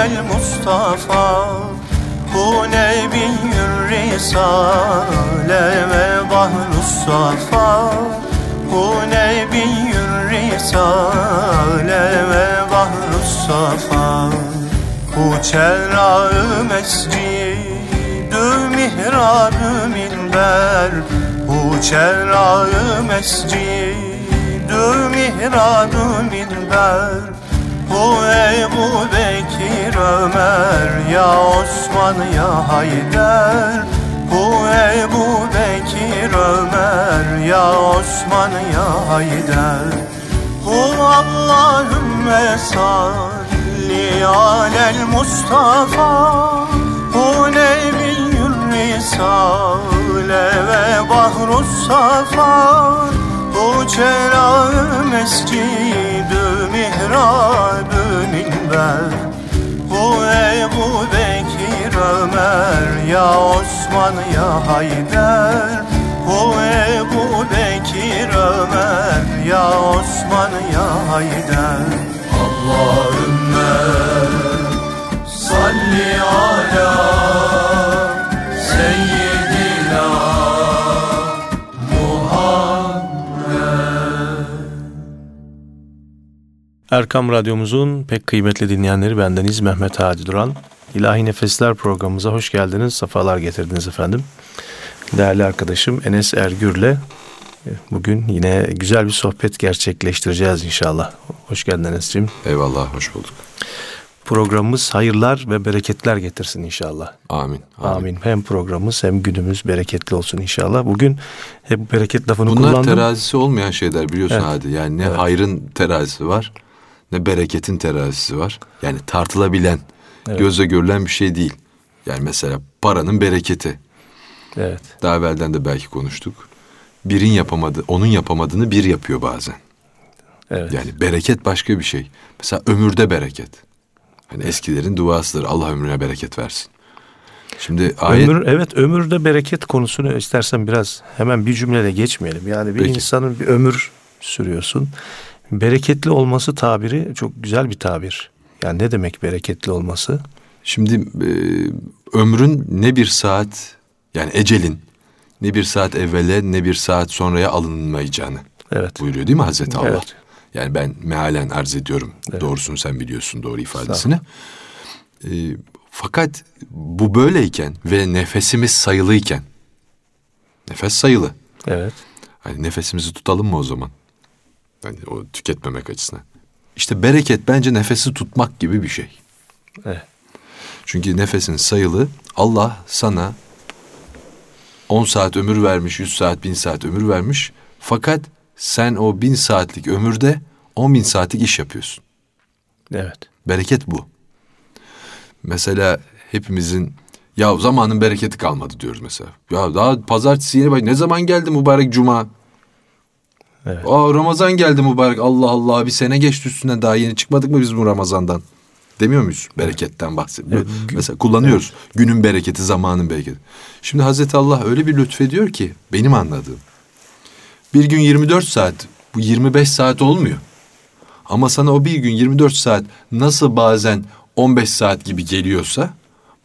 alel Mustafa Hu nebiyyür risale ve bahrus safa Hu nebiyyür risale ve bahrus safa Hu çerrağı mescidü mihrabü minber. Hu çerrağı mescidü mihrabü minber. Hu Ebu Bekir Ömer ya Osman ya Hayder Hu Ebu Bekir Ömer ya Osman ya Hayder Hu Allahümme salli alel Mustafa. Hu Nebiyyür Risale ve Bahrus Safa. Hu Çerağı Mescidü Mihrabü Minber Hu Ebu Bekir Ömer ya Osman ya Hayder Hu Ebu Bekir Ömer ya Osman ya Hayder Allahümme salli ala Erkam Radyomuzun pek kıymetli dinleyenleri bendeniz Mehmet Hadi Duran. İlahi Nefesler programımıza hoş geldiniz, sefalar getirdiniz efendim. Değerli arkadaşım Enes Ergür'le e, bugün yine güzel bir sohbet gerçekleştireceğiz inşallah. Hoş geldin Enes'ciğim. Eyvallah, hoş bulduk. Programımız hayırlar ve bereketler getirsin inşallah. Amin. Amin. Hem programımız hem günümüz bereketli olsun inşallah. Bugün hep bereket lafını Bunlar kullandım. terazisi olmayan şeyler biliyorsun Evet. hadi. Yani ne Evet. hayrın terazisi var, ne bereketin terazisi var. Yani tartılabilen, Evet. gözle görülen bir şey değil. Yani mesela paranın bereketi. Evet. Daha evvelden de belki konuştuk. Birin yapamadı, onun yapamadığını bir yapıyor bazen. Evet. Yani bereket başka bir şey. Mesela ömürde bereket. Hani eskilerin duasıdır. Allah ömrüne bereket versin. Şimdi ayet Ömür evet ömürde bereket konusunu istersen biraz hemen bir cümleyle geçmeyelim. Yani bir Peki. insanın bir ömür sürüyorsun. Bereketli olması tabiri çok güzel bir tabir. Yani ne demek bereketli olması? Şimdi e, ömrün ne bir saat yani ecelin ne bir saat evvele ne bir saat sonraya alınmayacağını Evet. buyuruyor değil mi Hazreti Allah? Evet. Yani ben mealen arz ediyorum. Doğrusunu sen biliyorsun doğru ifadesini. E, fakat bu böyleyken ve nefesimiz sayılıyken nefes sayılı. Evet. Hani nefesimizi tutalım mı o zaman? Hani o tüketmemek açısından. İşte bereket bence nefesi tutmak gibi bir şey. Evet. Çünkü nefesin sayılı. Allah sana 10 saat ömür vermiş, 100 saat, 1000 saat ömür vermiş. Fakat sen o 1000 saatlik ömürde 10 bin saatlik iş yapıyorsun. Evet. Bereket bu. Mesela hepimizin ya zamanın bereketi kalmadı diyoruz mesela. Ya daha pazartesi yeni bak ne zaman geldi mübarek cuma? Evet. Aa Ramazan geldi mübarek Allah Allah bir sene geçti üstünden daha yeni çıkmadık mı biz bu Ramazan'dan? Demiyor muyuz? Bereketten bahsediyor. Mesela kullanıyoruz. Günün bereketi, zamanın bereketi. Şimdi Hazreti Allah öyle bir lütfediyor ki benim anladığım. Bir gün 24 saat, bu 25 saat olmuyor. Ama sana o bir gün 24 saat nasıl bazen 15 saat gibi geliyorsa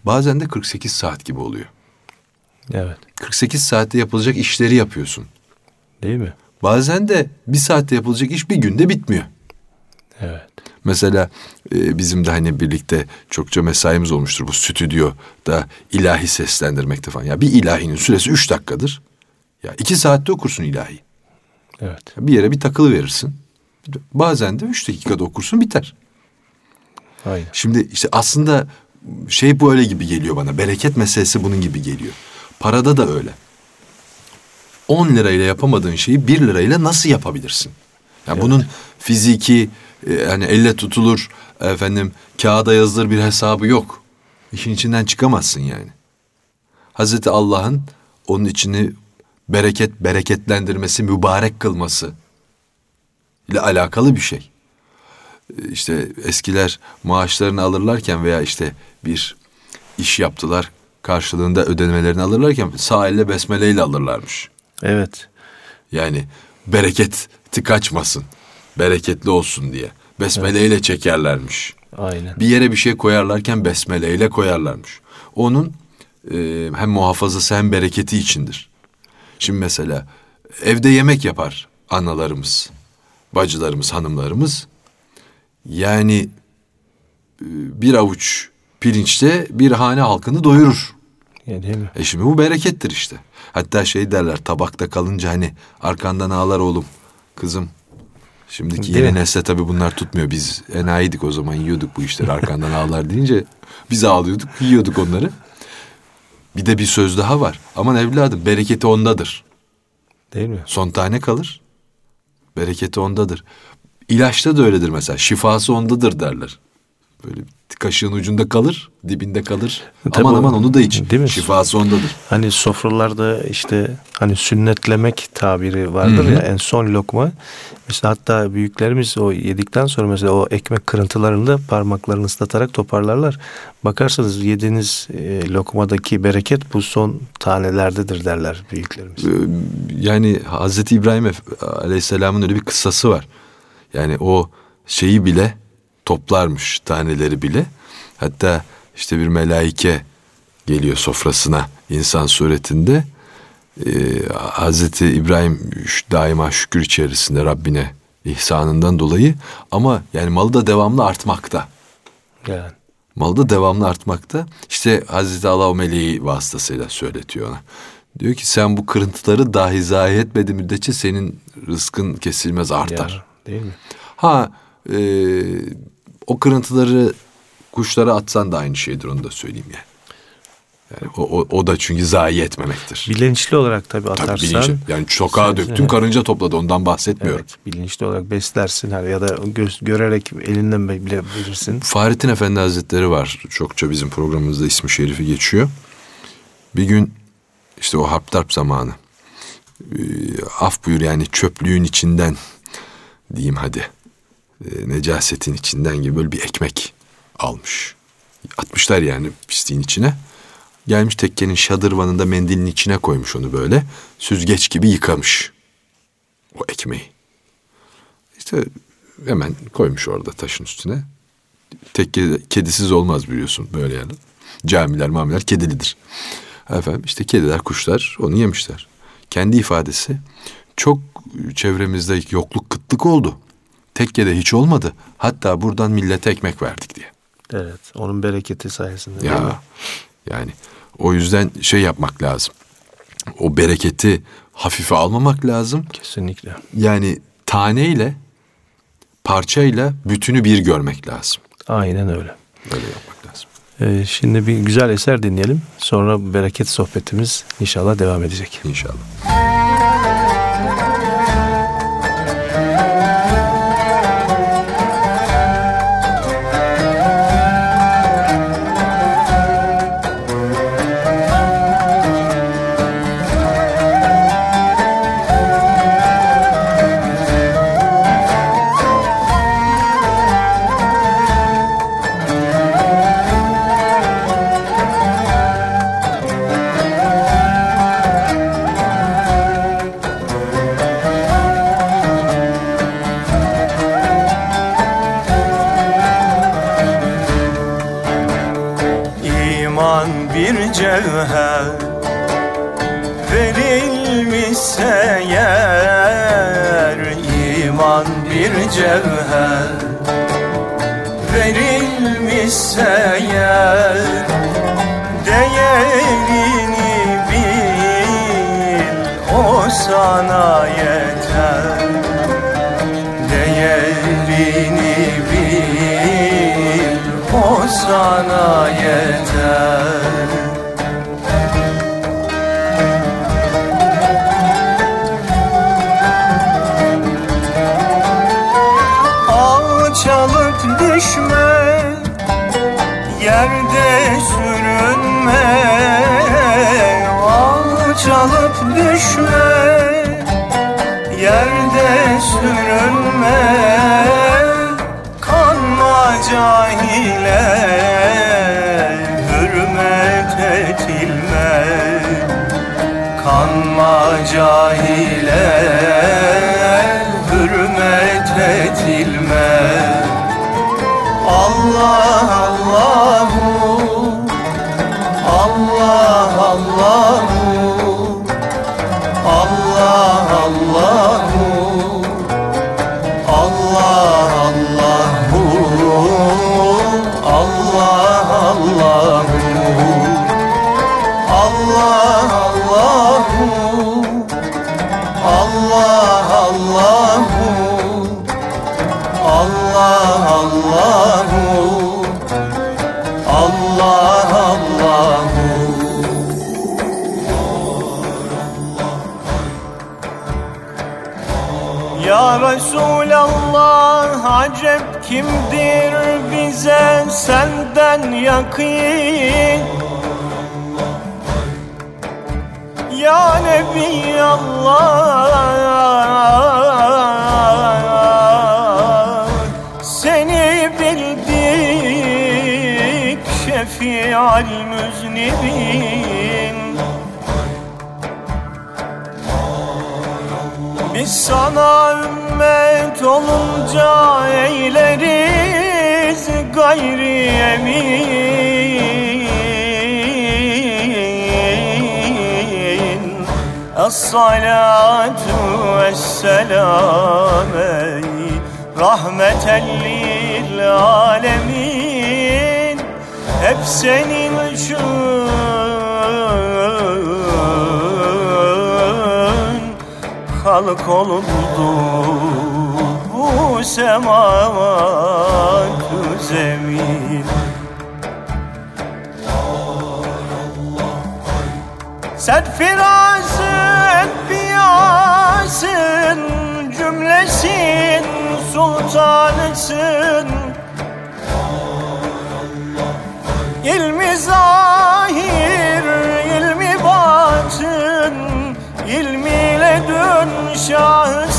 bazen de 48 saat gibi oluyor. Evet. 48 saatte yapılacak işleri yapıyorsun. Değil mi? Bazen de bir saatte yapılacak iş bir günde bitmiyor. Evet. Mesela e, bizim de hani birlikte çokça mesaimiz olmuştur bu stüdyoda ilahi seslendirmekte falan. Ya bir ilahinin süresi üç dakikadır. Ya iki saatte okursun ilahi. Evet. Bir yere bir takılı verirsin. Bazen de üç dakikada okursun biter. Aynen. Şimdi işte aslında şey bu öyle gibi geliyor bana. Bereket meselesi bunun gibi geliyor. Parada da öyle. 10 lirayla yapamadığın şeyi 1 lirayla nasıl yapabilirsin? Yani bunun fiziki e, yani elle tutulur efendim kağıda yazılır bir hesabı yok. İşin içinden çıkamazsın yani. Hazreti Allah'ın onun içini bereket bereketlendirmesi, mübarek kılması ile alakalı bir şey. E, İşte eskiler maaşlarını alırlarken veya işte bir iş yaptılar karşılığında ödemelerini alırlarken sağ elle besmeleyle alırlarmış. Evet. Yani bereketi kaçmasın. Bereketli olsun diye. Besmeleyle çekerlermiş. Aynen. Bir yere bir şey koyarlarken besmeleyle koyarlarmış. Onun e, hem muhafazası hem bereketi içindir. Şimdi mesela evde yemek yapar analarımız, bacılarımız, hanımlarımız. Yani e, bir avuç pirinçte bir hane halkını doyurur. Yani değil mi? E şimdi bu berekettir işte. Hatta şey derler tabakta kalınca hani arkandan ağlar oğlum kızım. Şimdiki Değil yeni mi? nesle tabii bunlar tutmuyor. Biz enayiydik o zaman yiyorduk bu işleri arkandan ağlar deyince biz ağlıyorduk yiyorduk onları. Bir de bir söz daha var. Aman evladım bereketi ondadır. Değil mi? Son tane kalır. Bereketi ondadır. İlaçta da öyledir mesela. Şifası ondadır derler. Böyle kaşığın ucunda kalır, dibinde kalır. Tabii aman o- aman onu da için. değil mi? Şifası ondadır. Hani sofralarda işte hani sünnetlemek tabiri vardır ya en son lokma. Mesela hatta büyüklerimiz o yedikten sonra mesela o ekmek kırıntılarını parmaklarını ıslatarak toparlarlar. Bakarsanız yediğiniz e, lokmadaki bereket bu son tanelerdedir derler büyüklerimiz. Ee, yani Hazreti İbrahim Aleyhisselam'ın öyle bir kıssası var. Yani o şeyi bile toplarmış taneleri bile. Hatta işte bir melaike geliyor sofrasına insan suretinde. Ee, Hazreti İbrahim daima şükür içerisinde Rabbine ihsanından dolayı ama yani malı da devamlı artmakta. Yani Malı da devamlı artmakta. İşte Hazreti Allah o meleği vasıtasıyla söyletiyor ona. Diyor ki sen bu kırıntıları dahi zayi etmedi müddetçe senin rızkın kesilmez artar. ya, değil mi? Ha e, kırıntıları kuşlara atsan da aynı şeydir onu da söyleyeyim yani. Yani o, o, o da çünkü zayi etmemektir. Bilinçli olarak tabii Tabii atarsan bilinçli. Yani sokağa Sen- döktün evet. karınca topladı ondan bahsetmiyorum. evet, bilinçli olarak beslersin hani ya da göz, görerek elinden bile verirsin. Fahrettin Efendi Hazretleri var. Çokça bizim programımızda ismi şerifi geçiyor. Bir gün işte o harp darp zamanı. Af buyur yani çöplüğün içinden diyeyim hadi. Ee, necasetin içinden gibi böyle bir ekmek almış. Atmışlar yani pisliğin içine. Gelmiş tekkenin şadırvanında mendilin içine koymuş onu böyle. Süzgeç gibi yıkamış. O ekmeği. İşte hemen koymuş orada taşın üstüne. Tekke kedisiz olmaz biliyorsun böyle yani. Camiler mamiler kedilidir. Efendim işte kediler kuşlar onu yemişler. Kendi ifadesi çok çevremizde yokluk kıtlık oldu. Tekkede hiç olmadı. Hatta buradan millete ekmek verdik diye. Evet. Onun bereketi sayesinde. mi? Ya yani o yüzden şey yapmak lazım. O bereketi hafife almamak lazım. Kesinlikle. Yani taneyle parçayla bütünü bir görmek lazım. Aynen öyle. Böyle yapmak lazım. Ee, şimdi bir güzel eser dinleyelim. Sonra bereket sohbetimiz inşallah devam edecek. İnşallah. Cahile Hürmet etilme Kanma cahile Hürmet etilme Allah Allahu kimdir bize senden yakın? Ya Nebi Allah Seni bildik şefial müznibin. Biz sana olunca eyleriz gayri emin. Es-salatu vesselam rahmeten lil alemin. Hep senin için halk olundu bu semavat zemin. Sen firasın, piyasın, cümlesin, sultanısın. İlmi zahir, ilmi batın, ilmiyle dön şahısın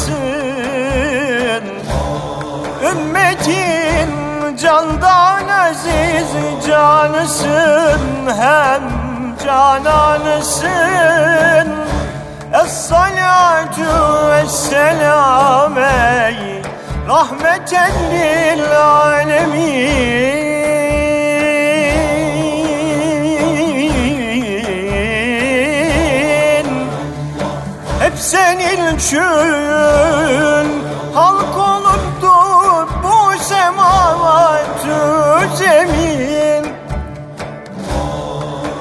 candan aziz canısın hem cananısın. Es-salatu vesselam ey rahmeten lil alemin. Hep senin için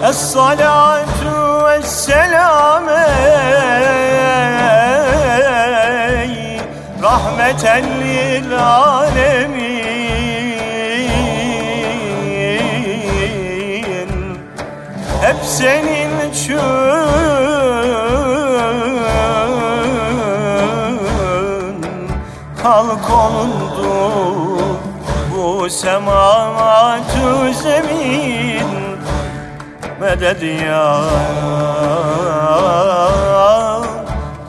Es-salatu vesselam rahmeten lil alemin. Hep senin için halk olundu bu semavatü zemin medet ya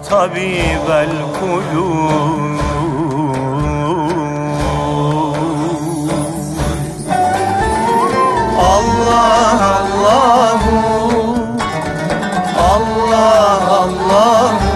tabibel kulub Allah Allahu. Allah Allahu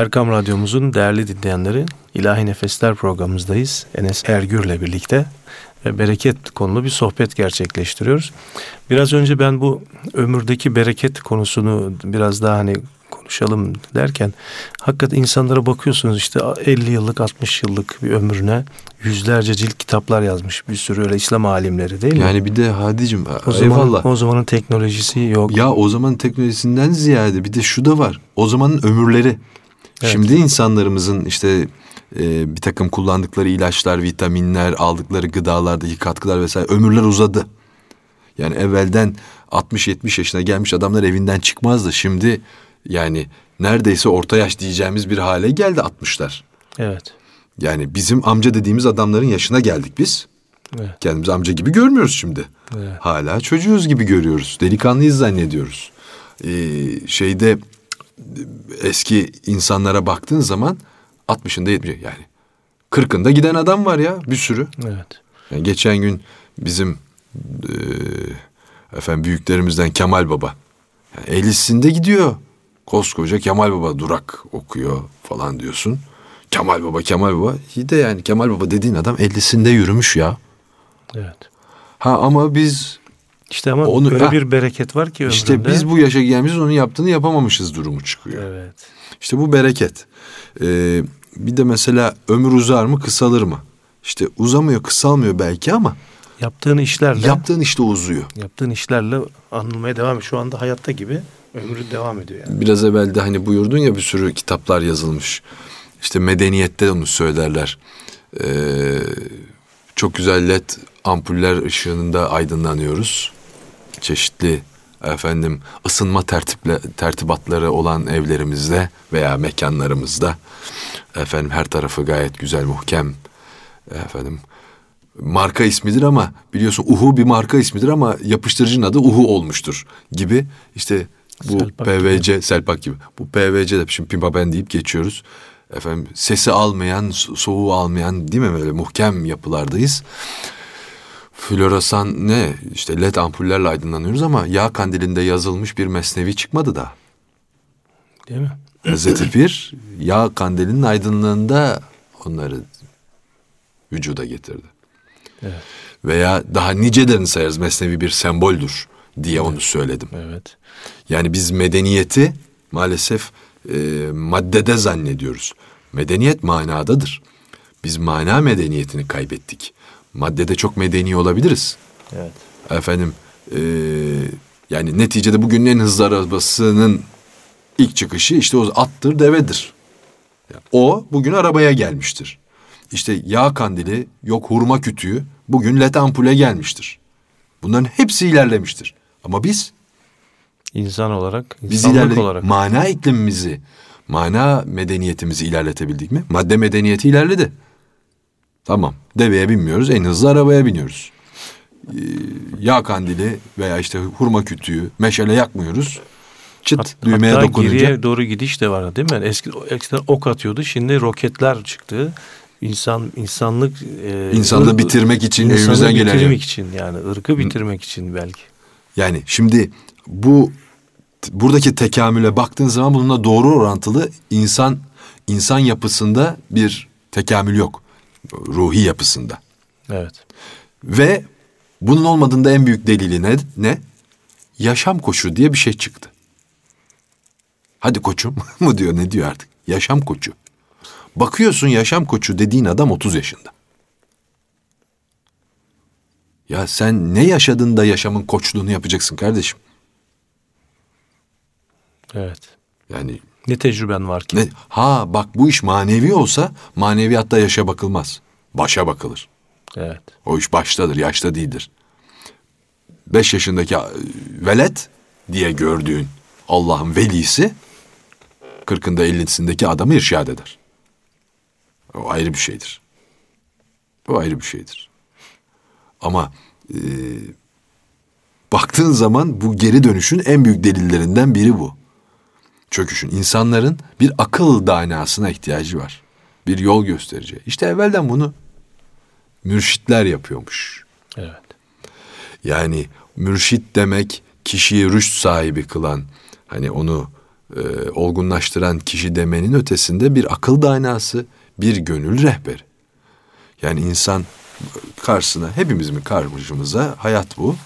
Erkam Radyomuzun değerli dinleyenleri İlahi Nefesler programımızdayız. Enes Ergür'le birlikte ve bereket konulu bir sohbet gerçekleştiriyoruz. Biraz önce ben bu ömürdeki bereket konusunu biraz daha hani konuşalım derken hakikaten insanlara bakıyorsunuz işte 50 yıllık 60 yıllık bir ömrüne yüzlerce cilt kitaplar yazmış bir sürü öyle İslam alimleri değil mi? Yani bir de Hadicim o zaman, eyvallah. O zamanın teknolojisi yok. Ya o zaman teknolojisinden ziyade bir de şu da var. O zamanın ömürleri. Evet. Şimdi insanlarımızın işte e, bir takım kullandıkları ilaçlar, vitaminler, aldıkları gıdalardaki katkılar vesaire ömürler uzadı. Yani evvelden 60-70 yaşına gelmiş adamlar evinden çıkmazdı. Şimdi yani neredeyse orta yaş diyeceğimiz bir hale geldi 60'lar. Evet. Yani bizim amca dediğimiz adamların yaşına geldik biz. Evet. Kendimizi amca gibi görmüyoruz şimdi. Evet. Hala çocuğuz gibi görüyoruz. Delikanlıyız zannediyoruz. Ee, şeyde eski insanlara baktığın zaman 60'ında 70 yani 40'ında giden adam var ya bir sürü. Evet. Yani geçen gün bizim e, efendim büyüklerimizden Kemal Baba yani 50'sinde gidiyor. Koskoca Kemal Baba durak okuyor falan diyorsun. Kemal Baba Kemal Baba iyi de yani Kemal Baba dediğin adam 50'sinde yürümüş ya. Evet. Ha ama biz İşte ama Onu- öyle ha. bir bereket var ki ömründe. işte biz bu yaşa gelmişiz onun yaptığını yapamamışız durumu çıkıyor. Evet. İşte bu bereket. Ee, bir de mesela ömür uzar mı kısalır mı? İşte uzamıyor kısalmıyor belki ama Yaptığın işlerle yaptığın işte uzuyor. yaptığın işlerle anılmaya devam ediyor. Şu anda hayatta gibi ömrü devam ediyor yani. Biraz evvel de hani buyurdun ya bir sürü kitaplar yazılmış. İşte medeniyette onu söylerler. Ee, çok güzel led ampuller ışığında aydınlanıyoruz. Çeşitli efendim ısınma tertiple, tertibatları olan evlerimizde veya mekanlarımızda efendim her tarafı gayet güzel muhkem efendim marka ismidir ama biliyorsun Uhu bir marka ismidir ama yapıştırıcının adı Uhu olmuştur gibi işte bu Selpak PVC Selpak gibi. Bu PVC de şimdi pimapen deyip geçiyoruz. Efendim sesi almayan, so- soğuğu almayan değil mi böyle muhkem yapılardayız. Floresan ne? İşte led ampullerle aydınlanıyoruz ama yağ kandilinde yazılmış bir mesnevi çıkmadı da. Değil mi? Hazreti Pir yağ kandilinin aydınlığında onları vücuda getirdi. Evet. Veya daha nicelerini sayarız mesnevi bir semboldür diye onu söyledim. Evet. Yani biz medeniyeti maalesef e, maddede zannediyoruz. Medeniyet manadadır. Biz mana medeniyetini kaybettik. Maddede çok medeni olabiliriz. Evet. Efendim e, yani neticede bugünün en hızlı arabasının ilk çıkışı işte o attır devedir. Ya, O bugün arabaya gelmiştir. İşte yağ kandili yok hurma kütüğü bugün led ampule gelmiştir. Bunların hepsi ilerlemiştir. Ama biz İnsan olarak, biz ilerledik. olarak. Mana iklimimizi, mana medeniyetimizi ilerletebildik mi? Madde medeniyeti ilerledi. Tamam. Deveye binmiyoruz, en hızlı arabaya biniyoruz. Ee, yağ kandili veya işte hurma kütüğü, meşale yakmıyoruz. Çıt Hat- düğmeye Hatta dokununca geriye doğru gidiş de var değil mi? Eski, eskiden ok atıyordu. Şimdi roketler çıktı. İnsan insanlık e, insanlığı ırk- bitirmek için elimizden gelen bitirmek için yani ırkı bitirmek için belki. Yani şimdi bu buradaki tekamüle baktığın zaman bununla doğru orantılı insan insan yapısında bir tekamül yok. Ruhi yapısında. Evet. Ve bunun olmadığında en büyük delili ne? ne? Yaşam koçu diye bir şey çıktı. Hadi koçum mu diyor ne diyor artık? Yaşam koçu. Bakıyorsun yaşam koçu dediğin adam 30 yaşında. Ya sen ne yaşadın da yaşamın koçluğunu yapacaksın kardeşim? Evet. Yani Ne tecrüben var ki? ne, ha bak bu iş manevi olsa maneviyatta yaşa bakılmaz. Başa bakılır. Evet. O iş baştadır, yaşta değildir. Beş yaşındaki e, velet diye gördüğün Allah'ın velisi, kırkında ellisindeki adamı irşad eder. O ayrı bir şeydir. O ayrı bir şeydir. Ama e, baktığın zaman bu geri dönüşün en büyük delillerinden biri bu. Çöküşün. insanların bir akıl danasına ihtiyacı var. Bir yol gösterici. İşte evvelden bunu mürşitler yapıyormuş. Evet. Yani mürşit demek kişiyi rüşt sahibi kılan, hani onu e, olgunlaştıran kişi demenin ötesinde bir akıl danası, bir gönül rehberi. Yani insan karşısına, hepimizin karşımıza hayat bu,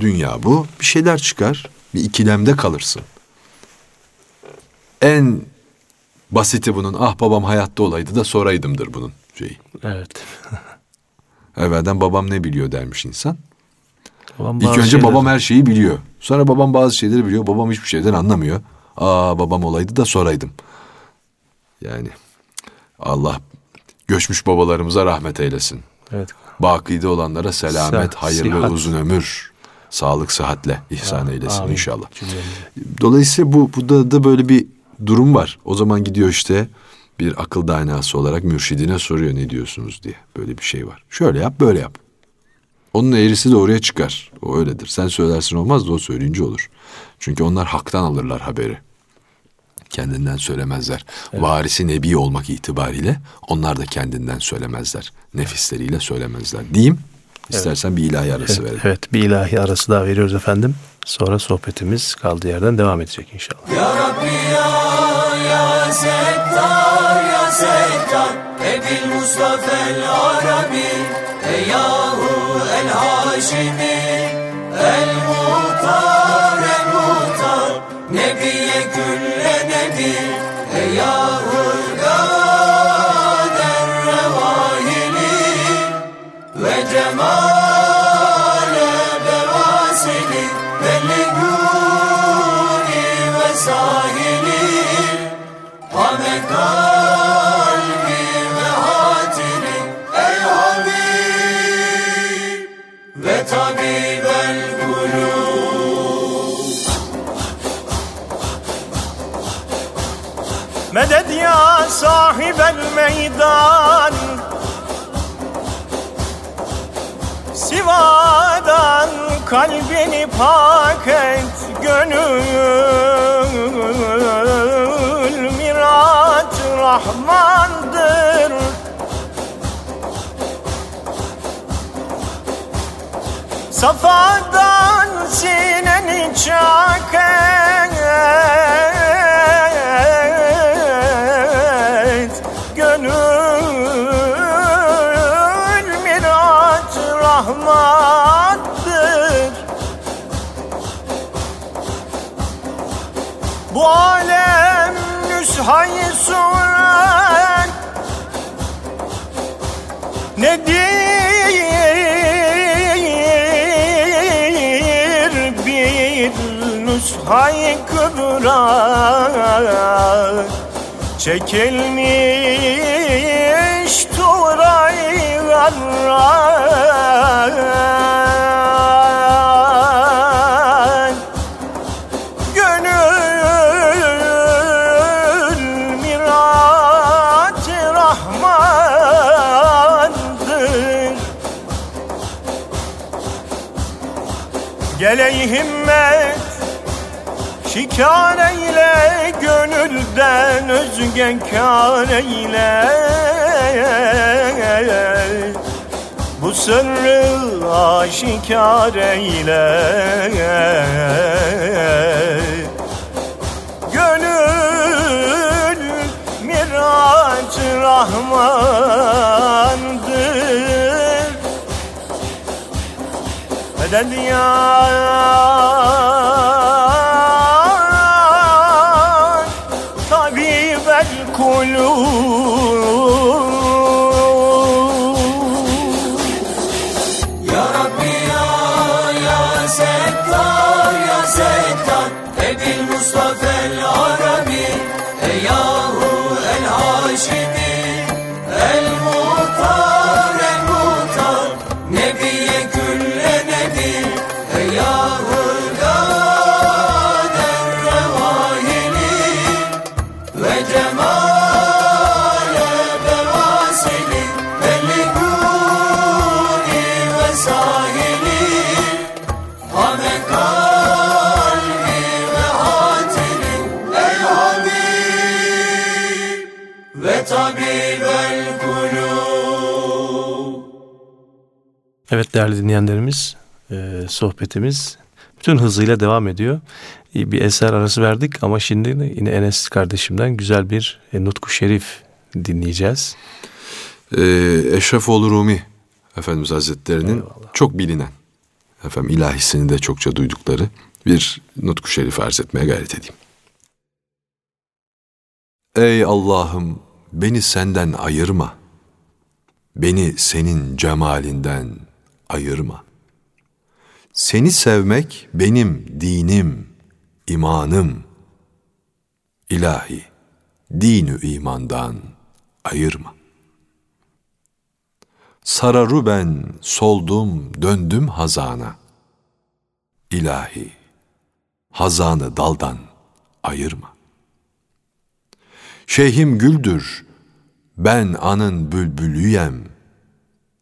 dünya bu, bir şeyler çıkar, bir ikilemde kalırsın. En basiti bunun ah babam hayatta olaydı da soraydımdır bunun şeyi. Evet. Evvelden babam ne biliyor dermiş insan. Babam İlk önce şeyleri- babam her şeyi biliyor. Sonra babam bazı şeyleri biliyor. Babam hiçbir şeyden anlamıyor. Aa babam olaydı da soraydım. Yani Allah göçmüş babalarımıza rahmet eylesin. Evet. Bakide olanlara selamet, Sıhhat, hayırlı sıhhat. uzun ömür, sağlık, sıhhatle ihsan eylesin Amin. inşallah. Cümlemize. Dolayısıyla bu burada da böyle bir durum var. O zaman gidiyor işte bir akıl dainası olarak mürşidine soruyor ne diyorsunuz diye. Böyle bir şey var. Şöyle yap, böyle yap. Onun eğrisi de oraya çıkar. O öyledir. Sen söylersin olmaz da o söyleyince olur. Çünkü onlar haktan alırlar haberi. Kendinden söylemezler. Varisi nebi olmak itibariyle onlar da kendinden söylemezler. Nefisleriyle söylemezler. Diyeyim. İstersen bir ilahi arası Evet, verelim. evet bir ilahi arası daha veriyoruz efendim. Sonra sohbetimiz kaldığı yerden devam edecek inşallah. Ya Rabbi ya ya Settar ya Settar Ebil Mustafa el Arabi Ey Yahu el Haşimi El ya sahibel meydan. Sivadan kalbini pak et gönül Mirat Rahmandır. Safadan sineni çak et Bu alem nüshayı suren Nedir bir nüshayı kübra Çekilmiş turay Şikar eyle gönülden özge kar eyle Bu sırrı aşikar eyle. Gönül mirat rahmandır. Meded ya kulub Evet değerli dinleyenlerimiz, e, sohbetimiz bütün hızıyla devam ediyor. Bir eser arası verdik ama şimdi yine Enes kardeşimden güzel bir e, Nutku Şerif dinleyeceğiz. Ee, Eşrefoğlu Rumi Efendimiz Hazretleri'nin çok bilinen efendim ilahisini de çokça duydukları bir nutku şerif arz etmeye gayret edeyim. Ey Allah'ım beni senden ayırma. Beni senin cemalinden ayırma. Seni sevmek benim dinim, imanım. İlahi, dinü imandan ayırma. Sararu ben, soldum, döndüm hazana. İlahi, hazanı daldan ayırma. Şeyhim güldür, ben anın bülbülüyem.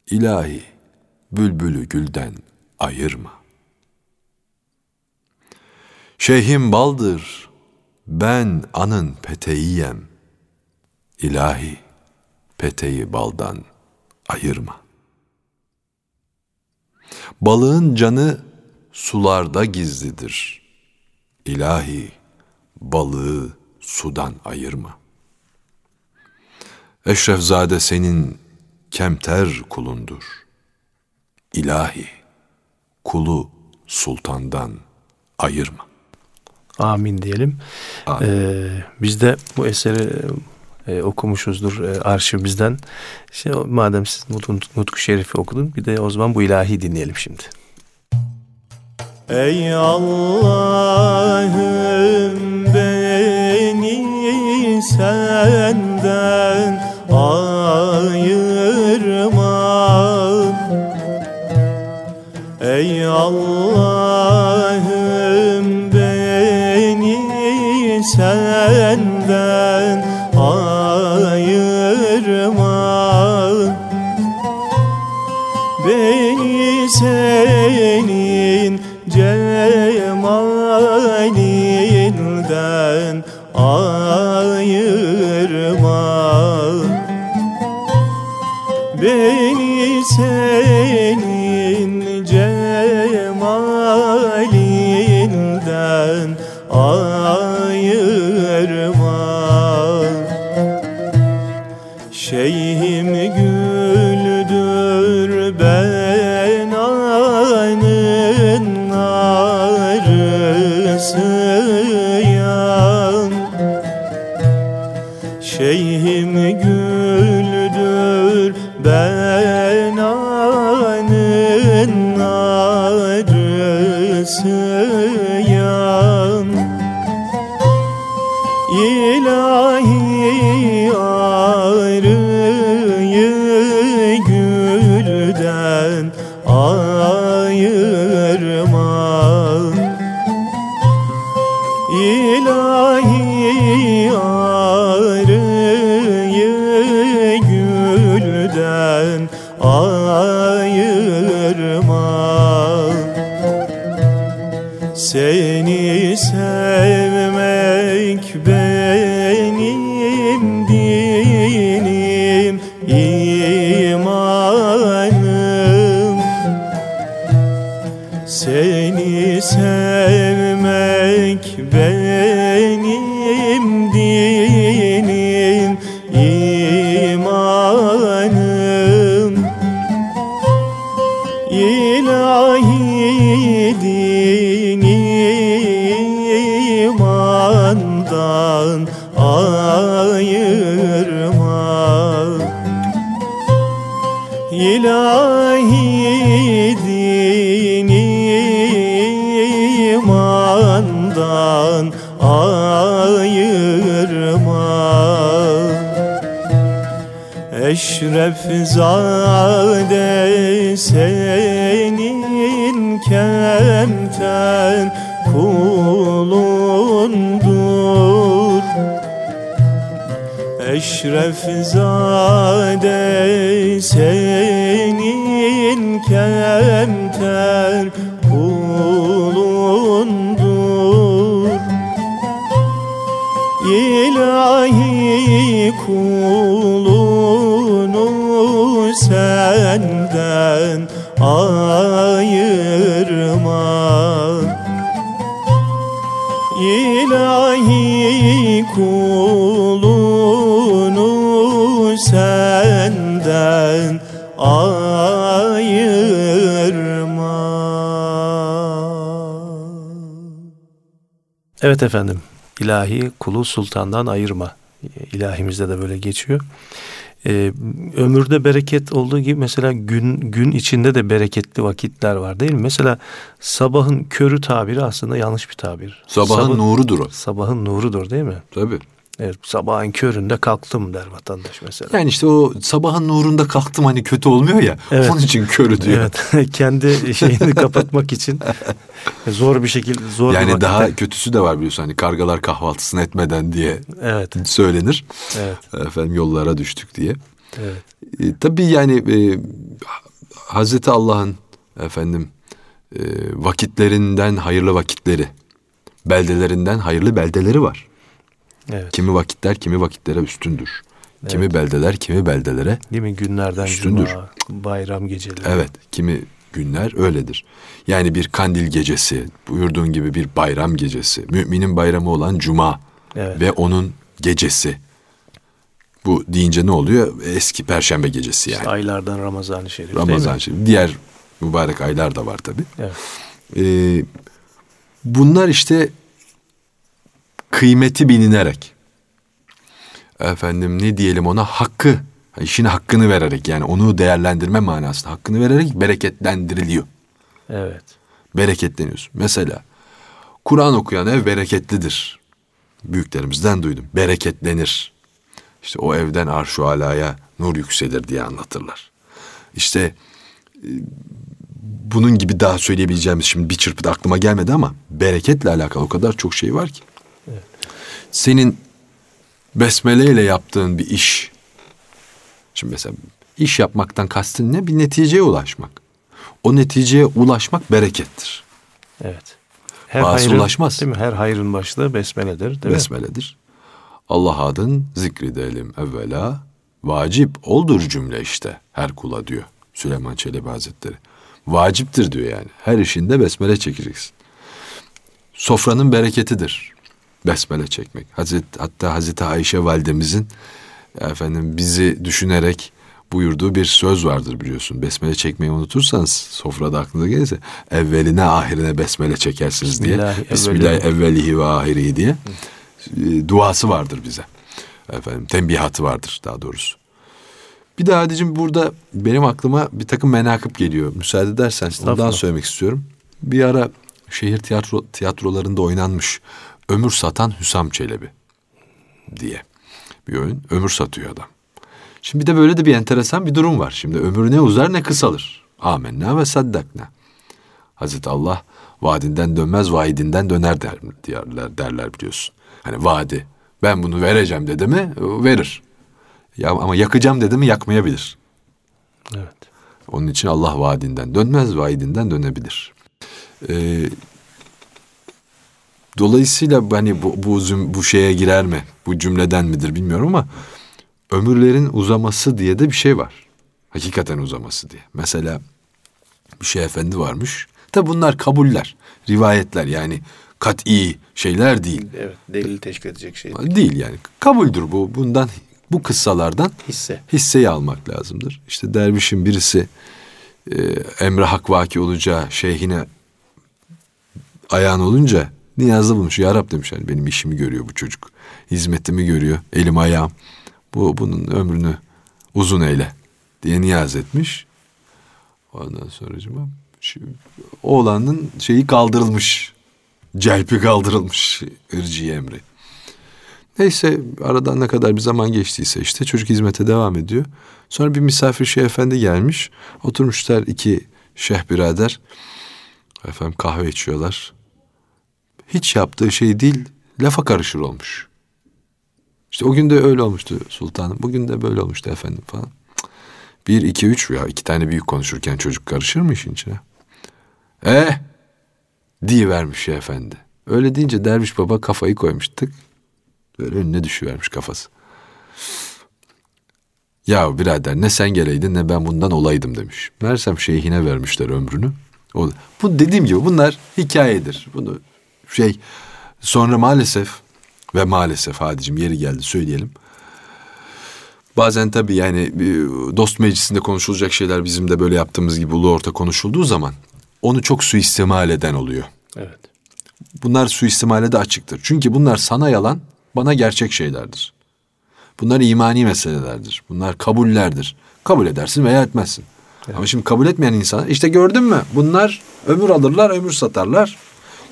İlahi, bülbülü gülden ayırma. Şeyhim baldır, ben anın peteğiyem. İlahi, peteği baldan ayırma. Balığın canı sularda gizlidir. İlahi, balığı sudan ayırma. Eşrefzade senin kemter kulundur. İlahi, kulu sultandan ayırma. Amin diyelim. Amin. Ee, biz de bu eseri e, okumuşuzdur e, arşivimizden. İşte, madem siz Nut- Nutku Şerif'i okudun bir de o zaman bu ilahi dinleyelim şimdi. Ey Allah'ım beni senden ayırma Ey Allah'ım beni senden ayırma. Beni senin cemalinden ayırma. Beni senin dinim, Eşref zade senin kemten kulundur. Eşref zade senin kemter kulundur. İlahi kulunu kulunu senden ayırma Evet efendim. İlahi kulu sultandan ayırma İlahimizde de böyle geçiyor. Ee, ömürde bereket olduğu gibi mesela gün gün içinde de bereketli vakitler var değil mi? Mesela sabahın körü tabiri aslında yanlış bir tabir. Sabahın Sabah- nurudur o. Sabahın nurudur değil mi? Tabii. Evet, sabahın köründe kalktım der vatandaş mesela. Yani işte o sabahın nurunda kalktım hani kötü olmuyor ya. Evet. Onun için körü diyor. Evet, kendi şeyini kapatmak için zor bir şekilde zor bir Yani vakitte- daha kötüsü de var biliyorsun hani kargalar kahvaltısını etmeden diye evet, söylenir. evet, Efendim yollara düştük diye. evet. E, tabii yani e, Hazreti Allah'ın efendim e, vakitlerinden hayırlı vakitleri, beldelerinden hayırlı beldeleri var. Evet. Kimi vakitler kimi vakitlere üstündür. Kimi beldeler kimi beldelere. Değil mi? Günlerden Üstündür. cuma, bayram geceleri. Evet, kimi günler öyledir. Yani bir kandil gecesi, buyurduğun gibi bir bayram gecesi, müminin bayramı olan cuma Evet. ve onun gecesi. Bu deyince ne oluyor? Eski perşembe gecesi yani. İşte aylardan Ramazan-ı Şerif değil Ramazan mi? şimdi diğer mübarek aylar da var tabi. Evet. Ee, bunlar işte kıymeti bilinerek efendim ne diyelim ona hakkı işin hakkını vererek yani onu değerlendirme manasında hakkını vererek bereketlendiriliyor. Evet. Bereketleniyorsun. Mesela Kur'an okuyan ev bereketlidir. Büyüklerimizden duydum. Bereketlenir. İşte o evden arş-ı alaya nur yükselir diye anlatırlar. İşte e, bunun gibi daha söyleyebileceğimiz şimdi bir çırpıda aklıma gelmedi ama bereketle alakalı o kadar çok şey var ki. Senin besmele ile yaptığın bir iş. Şimdi mesela iş yapmaktan kastın ne? Bir neticeye ulaşmak. O neticeye ulaşmak berekettir. Evet. Her Bazı hayrın, ulaşmaz. Değil mi? Her hayrın başlığı besmeledir. Değil mi? Besmeledir. Allah adın zikredelim evvela. Vacip oldur cümle işte her kula diyor Süleyman Çelebi Hazretleri. Vaciptir diyor yani. Her işinde besmele çekeceksin. Sofranın bereketidir. Besmele çekmek. Hazret, hatta Hazreti Ayşe validemizin efendim bizi düşünerek buyurduğu bir söz vardır biliyorsun. Besmele çekmeyi unutursanız sofrada aklınıza gelirse evveline ahirine besmele çekersiniz diye. Bismillah evvelihi. ve ahirihi diye e, duası vardır bize. Efendim tembihatı vardır daha doğrusu. Bir de Hadicim burada benim aklıma bir takım menakıb geliyor. Müsaade edersen ondan söylemek istiyorum. Bir ara şehir tiyatro tiyatrolarında oynanmış Ömür Satan Hüsam Çelebi diye bir oyun. Ömür satıyor adam. Şimdi bir de böyle de bir enteresan bir durum var. Şimdi ömür ne uzar ne kısalır. Amenna ve saddakna. Hazreti Allah vaadinden dönmez vaidinden döner der, derler, derler biliyorsun. Hani vaadi ben bunu vereceğim dedi mi verir. Ya ama yakacağım dedi mi yakmayabilir. Evet. Onun için Allah vaadinden dönmez, vaidinden dönebilir. Ee, dolayısıyla hani bu, bu, bu şeye girer mi? Bu cümleden midir bilmiyorum ama ömürlerin uzaması diye de bir şey var. Hakikaten uzaması diye. Mesela bir şey efendi varmış. Tabi bunlar kabuller, rivayetler yani kat'i şeyler değil. Evet. Delil teşkil edecek şey. Değil yani. Kabuldür bu. Bundan bu kıssalardan Hisse. hisseyi almak lazımdır. İşte dervişin birisi e, emre hak vaki olacağı şeyhine ayağın olunca niyazda bulmuş. Ya Rab demiş hani benim işimi görüyor bu çocuk. Hizmetimi görüyor. Elim ayağım. Bu bunun ömrünü uzun eyle diye niyaz etmiş. Ondan sonra şu oğlanın şeyi kaldırılmış. Celpi kaldırılmış ırcı emri. Neyse aradan ne kadar bir zaman geçtiyse işte çocuk hizmete devam ediyor. Sonra bir misafir şeyh efendi gelmiş. Oturmuşlar iki şeyh birader. Efendim kahve içiyorlar. Hiç yaptığı şey değil lafa karışır olmuş. İşte o gün de öyle olmuştu sultanım. Bugün de böyle olmuştu efendim falan. Bir, iki, üç ya iki tane büyük konuşurken çocuk karışır mı işin içine? Eh diye vermiş şeyh efendi. Öyle deyince derviş baba kafayı koymuştuk. Böyle önüne düşüvermiş kafası. Ya birader ne sen geleydin ne ben bundan olaydım demiş. Meğersem şeyhine vermişler ömrünü. O, bu dediğim gibi bunlar hikayedir. Bunu şey sonra maalesef ve maalesef hadicim yeri geldi söyleyelim. Bazen tabii yani e, dost meclisinde konuşulacak şeyler bizim de böyle yaptığımız gibi ulu orta konuşulduğu zaman onu çok suistimal eden oluyor. Evet. Bunlar suistimale de açıktır. Çünkü bunlar sana yalan, bana gerçek şeylerdir. Bunlar imani meselelerdir. Bunlar kabullerdir. Kabul edersin veya etmezsin. Ama şimdi kabul etmeyen insan işte gördün mü? Bunlar ömür alırlar, ömür satarlar.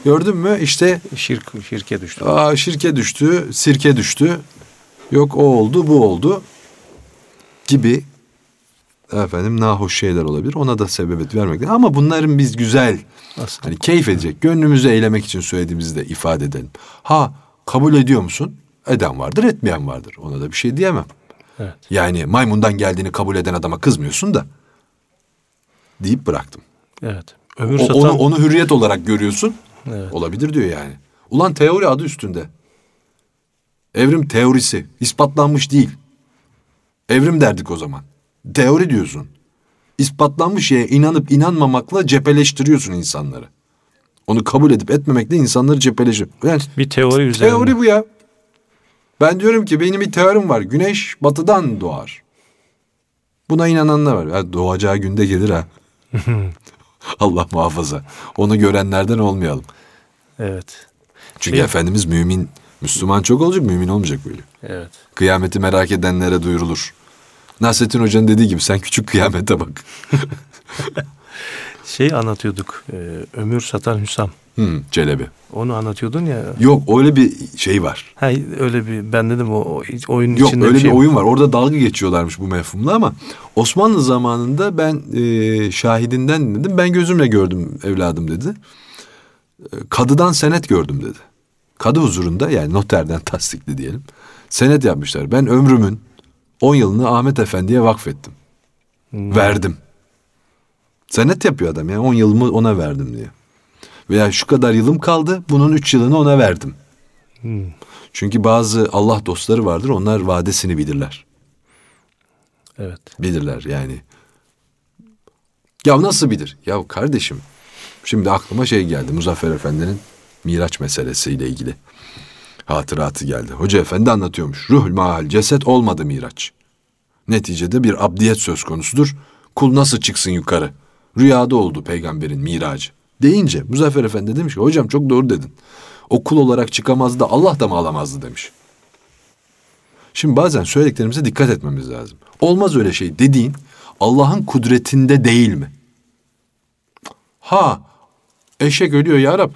Gördün mü? İşte Şirk, şirke düştü. aa, şirke düştü, sirke düştü. Yok o oldu, bu oldu gibi efendim nahoş şeyler olabilir. Ona da sebebiyet vermek lazım. Ama bunların biz güzel Nasıl? hani keyif edecek, gönlümüzü eylemek için söylediğimizi de ifade edelim. Ha kabul ediyor musun? Eden vardır, etmeyen vardır. Ona da bir şey diyemem. Evet. Yani maymundan geldiğini kabul eden adama kızmıyorsun da deyip bıraktım. Evet. Ömür O- satan onu, onu hürriyet olarak görüyorsun. Evet. Olabilir diyor yani. Ulan teori adı üstünde. Evrim teorisi. ispatlanmış değil. Evrim derdik o zaman. Teori diyorsun. İspatlanmış şeye inanıp inanmamakla cepheleştiriyorsun insanları. Onu kabul edip etmemekle insanları cepheleşir. Yani bir teori üzerine. teori bu ya. Ben diyorum ki benim bir teorim var. Güneş batıdan doğar. Buna inananlar var. Ya doğacağı günde gelir ha. Allah muhafaza. Onu görenlerden olmayalım. Evet. Çünkü Şey- Efendimiz mümin, Müslüman çok olacak, mümin olmayacak böyle. Evet. Kıyameti merak edenlere duyurulur. Nasrettin Hoca'nın dediği gibi sen küçük kıyamete bak. Şey anlatıyorduk. e, ömür satan Hüsam. Hmm, Celebi. Onu anlatıyordun ya. Yok öyle bir şey var. Ha, öyle bir ben dedim o, o oyunun Yok içinde öyle bir, şey oyun var. Orada dalga geçiyorlarmış bu mefhumla ama Osmanlı zamanında ben e, şahidinden dinledim. Ben gözümle gördüm evladım dedi. E, Kadıdan senet gördüm dedi. Kadı huzurunda yani noterden tasdikli diyelim. Senet yapmışlar. Ben ömrümün 10 yılını Ahmet Efendi'ye vakfettim. Verdim. Senet yapıyor adam yani 10 yılımı ona verdim diye. Veya şu kadar yılım kaldı bunun 3 yılını ona verdim. Çünkü bazı Allah dostları vardır onlar vadesini bilirler. Evet. Bilirler yani. Ya nasıl bilir? Ya kardeşim şimdi aklıma şey geldi Muzaffer Efendi'nin Miraç meselesiyle ilgili hatıratı geldi. Hoca Efendi anlatıyormuş. Ruhul mahal ceset olmadı Miraç. Neticede bir abdiyet söz konusudur. Kul nasıl çıksın yukarı? Rüyada oldu peygamberin miracı. Deyince Muzaffer Efendi demiş ki hocam çok doğru dedin. O kul olarak çıkamazdı Allah da mı alamazdı demiş. Şimdi bazen söylediklerimize dikkat etmemiz lazım. Olmaz öyle şey dediğin Allah'ın kudretinde değil mi? Ha eşek ölüyor ya Rab.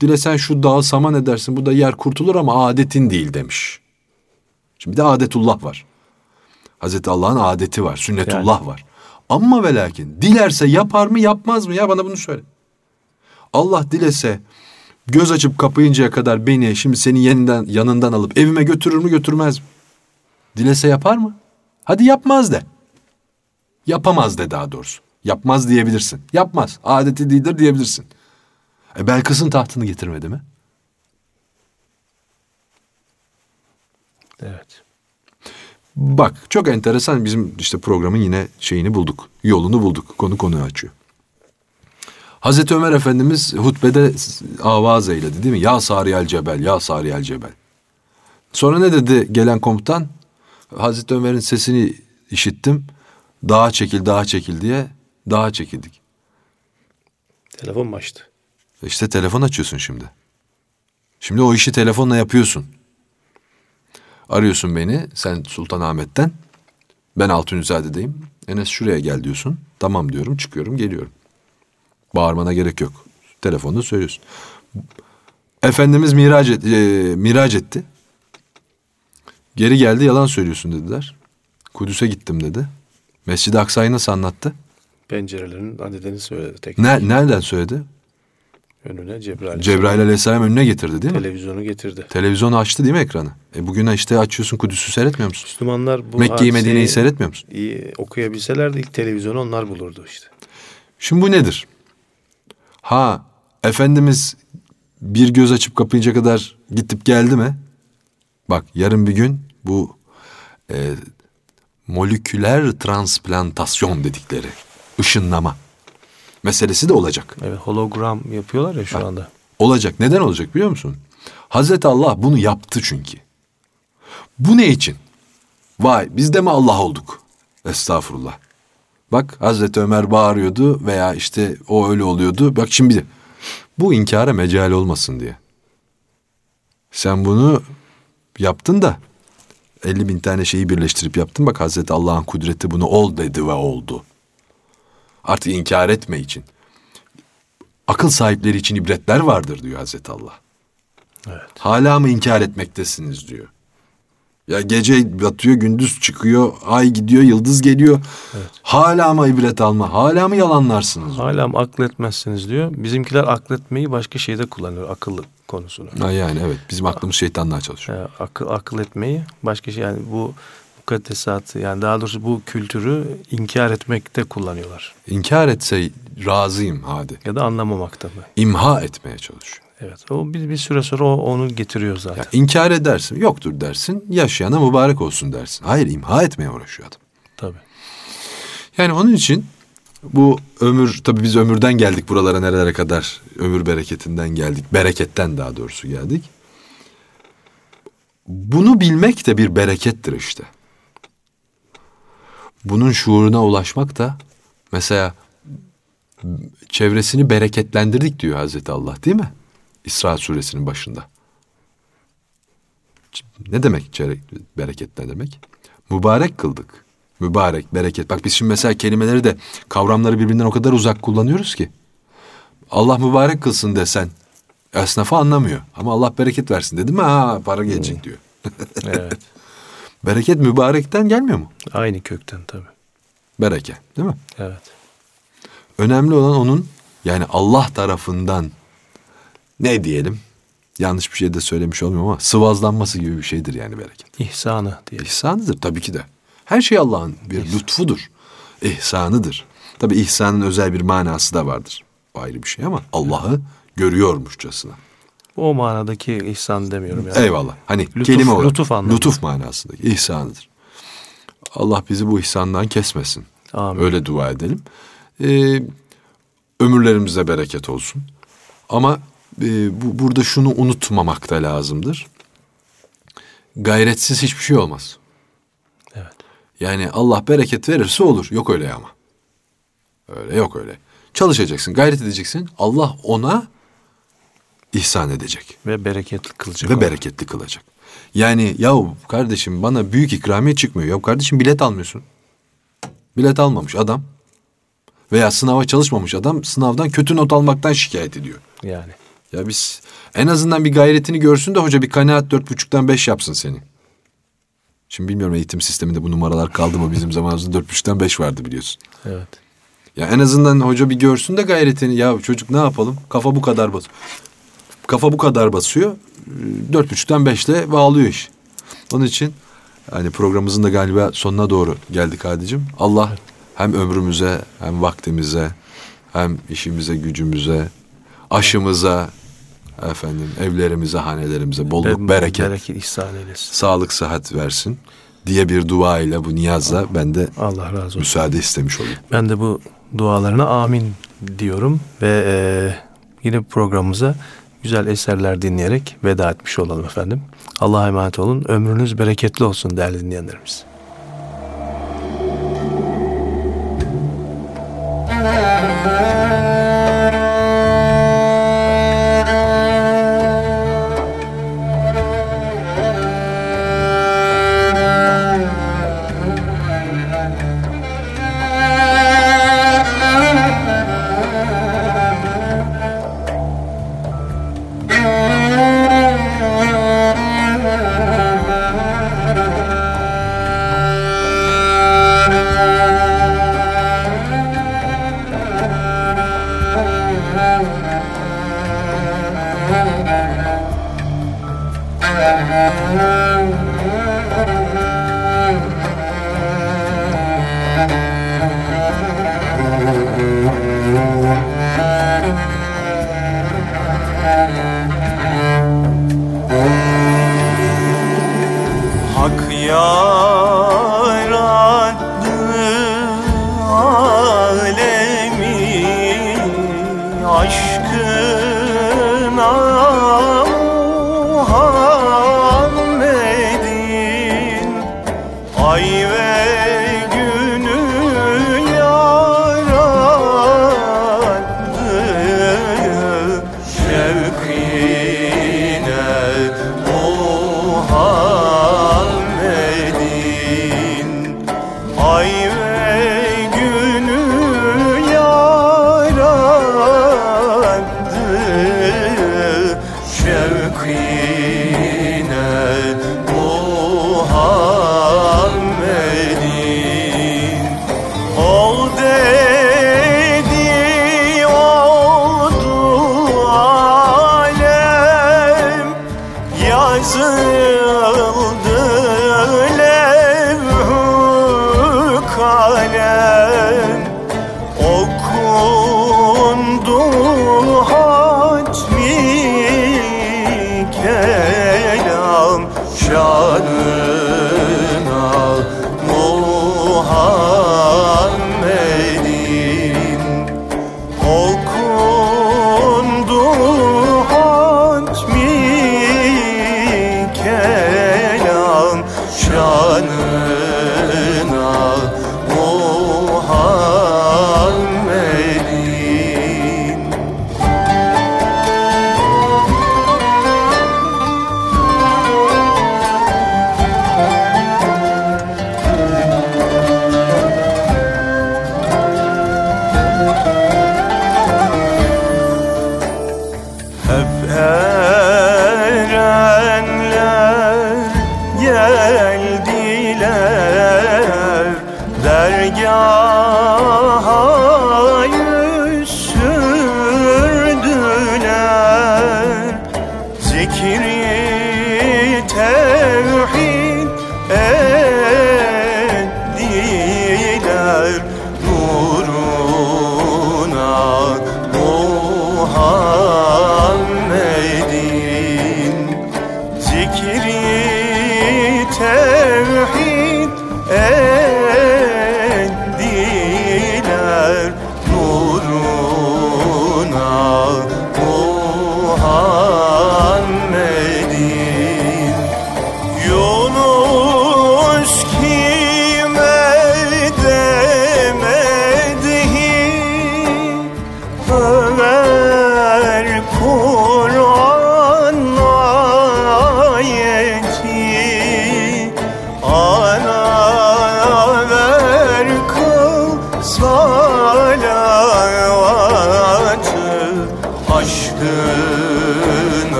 Dilesen şu dağı saman edersin bu da yer kurtulur ama adetin değil demiş. Şimdi bir de adetullah var. Hazreti Allah'ın adeti var, sünnetullah var. Ama ve lakin dilerse yapar mı yapmaz mı ya bana bunu söyle. Allah dilese göz açıp kapayıncaya kadar beni şimdi seni yeniden yanından alıp evime götürür mü götürmez mi? Dilese yapar mı? Hadi yapmaz de. Yapamaz de daha doğrusu. Yapmaz diyebilirsin. Yapmaz. Adeti değildir diyebilirsin. E Belkıs'ın tahtını getirmedi mi? Evet. Bak çok enteresan bizim işte programın yine şeyini bulduk. Yolunu bulduk. Konu konuyu açıyor. Hazreti Ömer Efendimiz hutbede avaz eyledi değil mi? Ya Sariyel Cebel, ya Sariyel Cebel. Sonra ne dedi gelen komutan? Hazreti Ömer'in sesini işittim. Dağa çekil, dağa çekil diye dağa çekildik. Telefon mu açtı? İşte telefon açıyorsun şimdi. Şimdi o işi telefonla yapıyorsun. Arıyorsun beni sen Sultanahmet'ten. Ben Altunizade'deyim. Enes şuraya gel diyorsun. Tamam diyorum çıkıyorum geliyorum. Bağırmana gerek yok. Telefonda söylüyorsun. Efendimiz miraç, et, e, miraç etti. Geri geldi yalan söylüyorsun dediler. Kudüs'e gittim dedi. Mescid-i Aksa'yı nasıl anlattı? Pencerelerin adedini söyledi tek. Ne, nereden söyledi? Önüne Cebrail. Cebrail aleyhisselam önüne getirdi değil mi? Televizyonu getirdi. Televizyonu açtı değil mi ekranı? E bugün işte açıyorsun Kudüs'ü seyretmiyor musun? Müslümanlar bu Mekke'yi Medine'yi seyretmiyor musun? iyi okuyabilselerdi ilk televizyonu onlar bulurdu işte. Şimdi bu nedir? Ha Efendimiz bir göz açıp kapayınca kadar gidip geldi mi? Bak yarın bir gün bu e, moleküler transplantasyon dedikleri ışınlama meselesi de olacak. Evet hologram yapıyorlar ya şu anda. Olacak. Neden olacak biliyor musun? Hazreti Allah bunu yaptı çünkü. Bu ne için? Vay biz de mi Allah olduk? Estağfurullah. Bak Hazreti Ömer bağırıyordu veya işte o öyle oluyordu. Bak şimdi bu inkara mecal olmasın diye. Sen bunu yaptın da 50 bin tane şeyi birleştirip yaptın. Bak Hazreti Allah'ın kudreti bunu ol dedi ve oldu. Artık inkar etme için. Akıl sahipleri için ibretler vardır diyor Hazreti Allah. Evet. Hala mı inkar etmektesiniz diyor. Ya gece batıyor, gündüz çıkıyor, ay gidiyor, yıldız geliyor. Hala mı ibret alma? Hala mı yalanlarsınız? Hala mı akletmezsiniz diyor. Bizimkiler akletmeyi başka şeyde kullanıyor. Akıl konusunu. Ha yani evet bizim aklımız şeytanla çalışıyor. Ee, akıl, akıl etmeyi başka şey yani bu mukaddesatı yani daha doğrusu bu kültürü inkar etmekte kullanıyorlar. İnkar etse razıyım hadi. Ya da anlamamakta mı? İmha etmeye çalışıyor. Evet. O bir, bir süre sonra o onu getiriyor zaten. Ya inkar edersin, yoktur dersin, yaşayana mübarek olsun dersin. Hayır imha etmeye uğraşıyor adam. Tabii. Yani onun için bu ömür tabii biz ömürden geldik buralara nerelere kadar ömür bereketinden geldik. Bereketten daha doğrusu geldik. Bunu bilmek de bir berekettir işte. Bunun şuuruna ulaşmak da mesela çevresini bereketlendirdik diyor Hazreti Allah değil mi? İsra suresinin başında. Ne demek bereketlendirmek? Mübarek kıldık. Mübarek, bereket. Bak biz şimdi mesela kelimeleri de kavramları birbirinden o kadar uzak kullanıyoruz ki. Allah mübarek kılsın desen esnafı anlamıyor. Ama Allah bereket versin dedim mi ha para gelecek diyor. Evet. Bereket mübarekten gelmiyor mu? Aynı kökten tabii. Bereke değil mi? Evet. Önemli olan onun yani Allah tarafından ne diyelim yanlış bir şey de söylemiş olmuyorum ama sıvazlanması gibi bir şeydir yani bereket. İhsanı diye. İhsanıdır tabii ki de. Her şey Allah'ın bir lütfudur. İhsanıdır. Tabii ihsanın özel bir manası da vardır. O ayrı bir şey ama Allah'ı görüyormuşçasına. O manadaki ihsan demiyorum yani. Eyvallah. Hani Lütuf- kelime olarak. lütuf anlamında. Lütuf manasındaki ihsanıdır. Allah bizi bu ihsandan kesmesin. Amin. Öyle dua edelim. Ee, ömürlerimize bereket olsun. Ama e, bu, burada şunu unutmamak da lazımdır. Gayretsiz hiçbir şey olmaz. Evet. Yani Allah bereket verirse olur. Yok öyle ama. Öyle yok öyle. Çalışacaksın, gayret edeceksin. Allah ona ihsan edecek Ve bereketli kılacak. ve onu. bereketli kılacak. Yani yahu kardeşim bana büyük ikramiye çıkmıyor. Ya kardeşim bilet almıyorsun. Bilet almamış adam veya sınava çalışmamış adam sınavdan kötü not almaktan şikayet ediyor. Yani. Ya biz en azından bir gayretini görsün de hoca bir kanaat dört buçuktan beş yapsın seni. Şimdi bilmiyorum eğitim sisteminde bu numaralar kaldı mı bizim zamanımızda dört buçuktan beş vardı biliyorsun. Evet. Ya en azından hoca bir görsün de gayretini. Ya çocuk ne yapalım? Kafa bu kadar bas. Kafa bu kadar basıyor. Ee, Dört buçuktan beşte bağlıyor iş. Onun için hani programımızın da galiba sonuna doğru geldik Hadicim. Allah hem ömrümüze hem vaktimize hem işimize gücümüze aşımıza efendim evlerimize hanelerimize bolluk Ve bereket Bereket ihsan eylesin. sağlık sıhhat versin diye bir dua ile bu niyazla ben de Allah razı olsun. müsaade istemiş olayım. Ben de bu dualarına amin diyorum ve e, yine programımıza güzel eserler dinleyerek veda etmiş olalım efendim. Allah'a emanet olun. Ömrünüz bereketli olsun değerli dinleyenlerimiz. Hak